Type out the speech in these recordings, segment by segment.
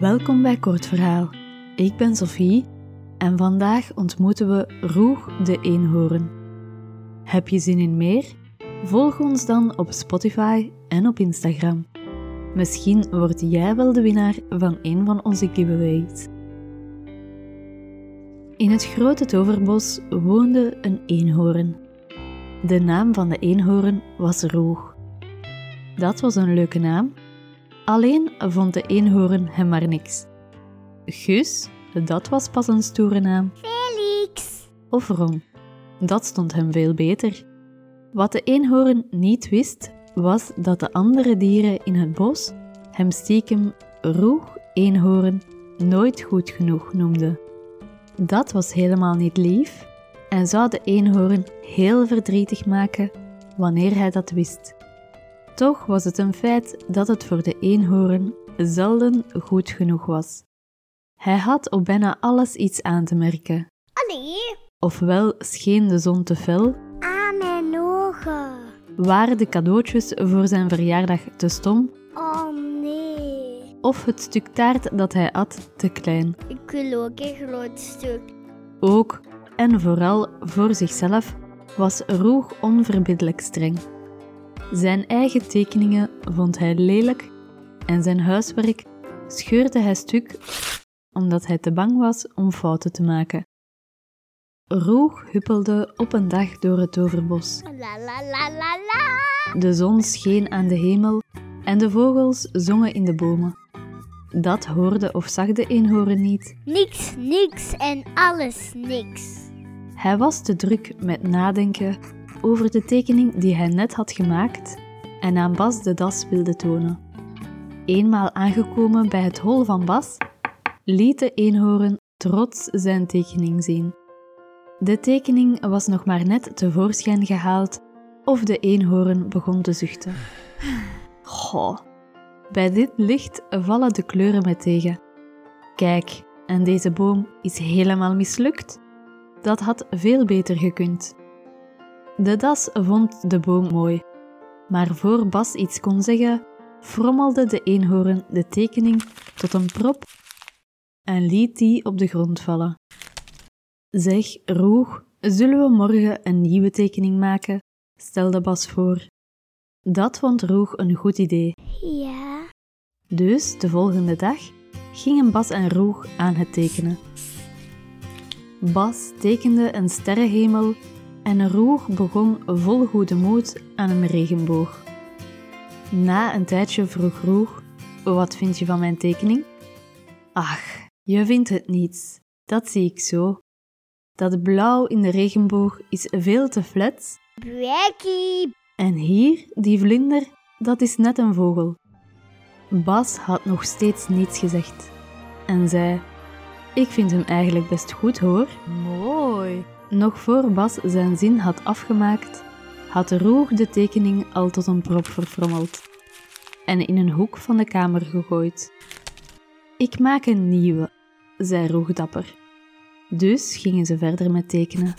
Welkom bij Kort Verhaal. Ik ben Sophie en vandaag ontmoeten we Roeg de Eenhoorn. Heb je zin in meer? Volg ons dan op Spotify en op Instagram. Misschien word jij wel de winnaar van een van onze giveaways. In het grote toverbos woonde een eenhoorn. De naam van de eenhoorn was Roeg. Dat was een leuke naam, alleen vond de eenhoorn hem maar niks. Gus, dat was pas een stoere naam. Felix. Of Ron, dat stond hem veel beter. Wat de eenhoorn niet wist, was dat de andere dieren in het bos hem stiekem Roeg Eenhoorn nooit goed genoeg noemden. Dat was helemaal niet lief en zou de eenhoorn heel verdrietig maken wanneer hij dat wist. Toch was het een feit dat het voor de eenhoorn zelden goed genoeg was. Hij had op bijna alles iets aan te merken. Allee. Ofwel scheen de zon te fel, Aan mijn ogen. waren de cadeautjes voor zijn verjaardag te stom, Oh nee. of het stuk taart dat hij at te klein. Ik wil ook een groot stuk. Ook en vooral voor zichzelf was Roeg onverbiddelijk streng. Zijn eigen tekeningen vond hij lelijk en zijn huiswerk scheurde hij stuk omdat hij te bang was om fouten te maken. Roeg huppelde op een dag door het toverbos. La la la la la. De zon scheen aan de hemel en de vogels zongen in de bomen. Dat hoorde of zag de eenhoorn niet. Niks, niks en alles niks. Hij was te druk met nadenken over de tekening die hij net had gemaakt en aan Bas de das wilde tonen. Eenmaal aangekomen bij het hol van Bas, liet de eenhoorn trots zijn tekening zien. De tekening was nog maar net tevoorschijn gehaald of de eenhoorn begon te zuchten. Goh, bij dit licht vallen de kleuren me tegen. Kijk, en deze boom is helemaal mislukt. Dat had veel beter gekund. De das vond de boom mooi, maar voor Bas iets kon zeggen, frommelde de eenhoorn de tekening tot een prop en liet die op de grond vallen. Zeg, Roeg, zullen we morgen een nieuwe tekening maken? stelde Bas voor. Dat vond Roeg een goed idee. Ja. Dus de volgende dag gingen Bas en Roeg aan het tekenen. Bas tekende een sterrenhemel en Roeg begon vol goede moed aan een regenboog. Na een tijdje vroeg Roeg: Wat vind je van mijn tekening? Ach, je vindt het niets. Dat zie ik zo. Dat blauw in de regenboog is veel te flats Brekkie. en hier, die vlinder, dat is net een vogel. Bas had nog steeds niets gezegd en zei: Ik vind hem eigenlijk best goed hoor. Mooi. Nog voor Bas zijn zin had afgemaakt, had Roeg de tekening al tot een prop verfrommeld en in een hoek van de kamer gegooid. Ik maak een nieuwe, zei Roeg dapper. Dus gingen ze verder met tekenen.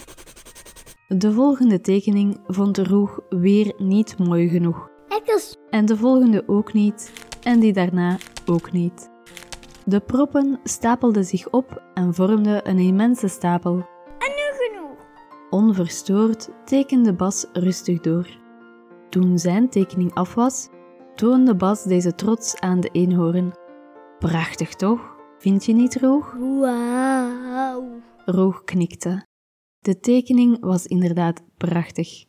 De volgende tekening vond Roeg weer niet mooi genoeg. Ekkels. En de volgende ook niet, en die daarna ook niet. De proppen stapelden zich op en vormden een immense stapel. Onverstoord tekende Bas rustig door. Toen zijn tekening af was, toonde Bas deze trots aan de eenhoorn. Prachtig toch? Vind je niet, Roog? Wauw. Roog knikte. De tekening was inderdaad prachtig.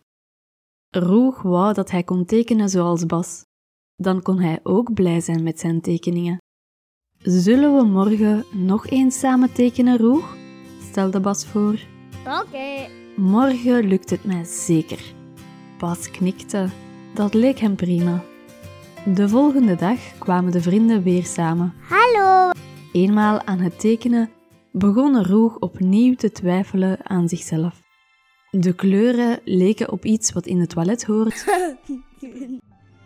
Roog wou dat hij kon tekenen zoals Bas. Dan kon hij ook blij zijn met zijn tekeningen. Zullen we morgen nog eens samen tekenen, Roeg? stelde Bas voor. Oké. Morgen lukt het mij zeker. Bas knikte. Dat leek hem prima. De volgende dag kwamen de vrienden weer samen. Hallo. Eenmaal aan het tekenen begon Roeg opnieuw te twijfelen aan zichzelf. De kleuren leken op iets wat in het toilet hoort.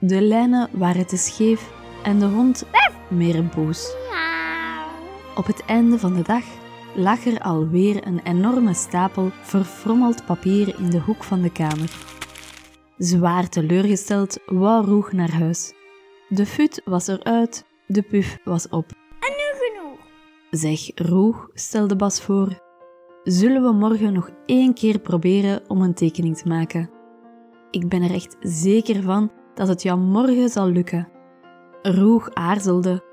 De lijnen waren te scheef en de hond meer boos. Miauw. Op het einde van de dag lag er alweer een enorme stapel verfrommeld papier in de hoek van de kamer. Zwaar teleurgesteld wou Roeg naar huis. De fut was eruit, de puf was op. En nu Zeg, Roeg, stelde Bas voor, zullen we morgen nog één keer proberen om een tekening te maken? Ik ben er echt zeker van dat het jou morgen zal lukken. Roeg aarzelde,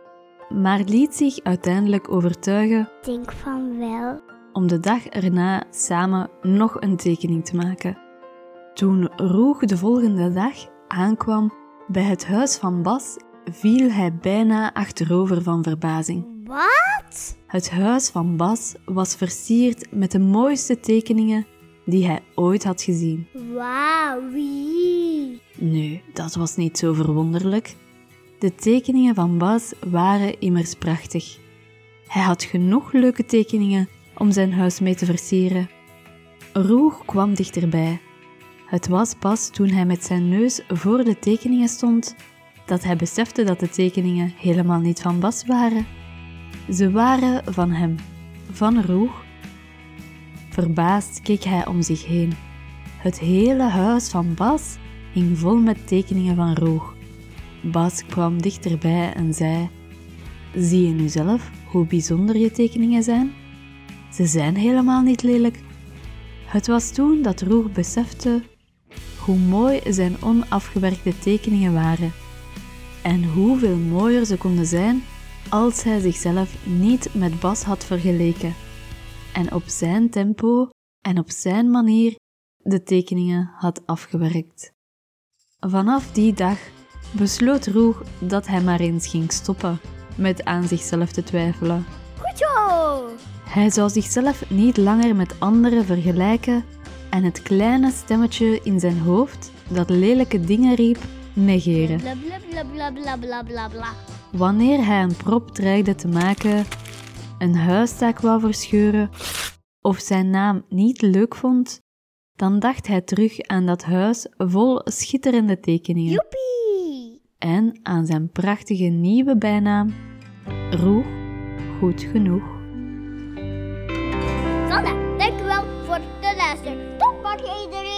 maar liet zich uiteindelijk overtuigen Ik denk van wel. om de dag erna samen nog een tekening te maken. Toen Roeg de volgende dag aankwam bij het huis van Bas, viel hij bijna achterover van verbazing. Wat? Het huis van Bas was versierd met de mooiste tekeningen die hij ooit had gezien. Wauw, wie? Nu, dat was niet zo verwonderlijk. De tekeningen van Bas waren immers prachtig. Hij had genoeg leuke tekeningen om zijn huis mee te versieren. Roeg kwam dichterbij. Het was pas toen hij met zijn neus voor de tekeningen stond dat hij besefte dat de tekeningen helemaal niet van Bas waren. Ze waren van hem, van Roeg. Verbaasd keek hij om zich heen. Het hele huis van Bas hing vol met tekeningen van Roog. Bas kwam dichterbij en zei: Zie je nu zelf hoe bijzonder je tekeningen zijn? Ze zijn helemaal niet lelijk. Het was toen dat Roeg besefte hoe mooi zijn onafgewerkte tekeningen waren en hoeveel mooier ze konden zijn als hij zichzelf niet met Bas had vergeleken en op zijn tempo en op zijn manier de tekeningen had afgewerkt. Vanaf die dag besloot Roeg dat hij maar eens ging stoppen met aan zichzelf te twijfelen. Goed zo. Hij zou zichzelf niet langer met anderen vergelijken en het kleine stemmetje in zijn hoofd dat lelijke dingen riep negeren. Bla bla bla bla bla bla bla bla. Wanneer hij een prop dreigde te maken, een huistaak wou verscheuren of zijn naam niet leuk vond, dan dacht hij terug aan dat huis vol schitterende tekeningen Joepie. En aan zijn prachtige nieuwe bijnaam, Roeg Goed Genoeg. Sanne, dank u wel voor de luister. Tot morgen iedereen.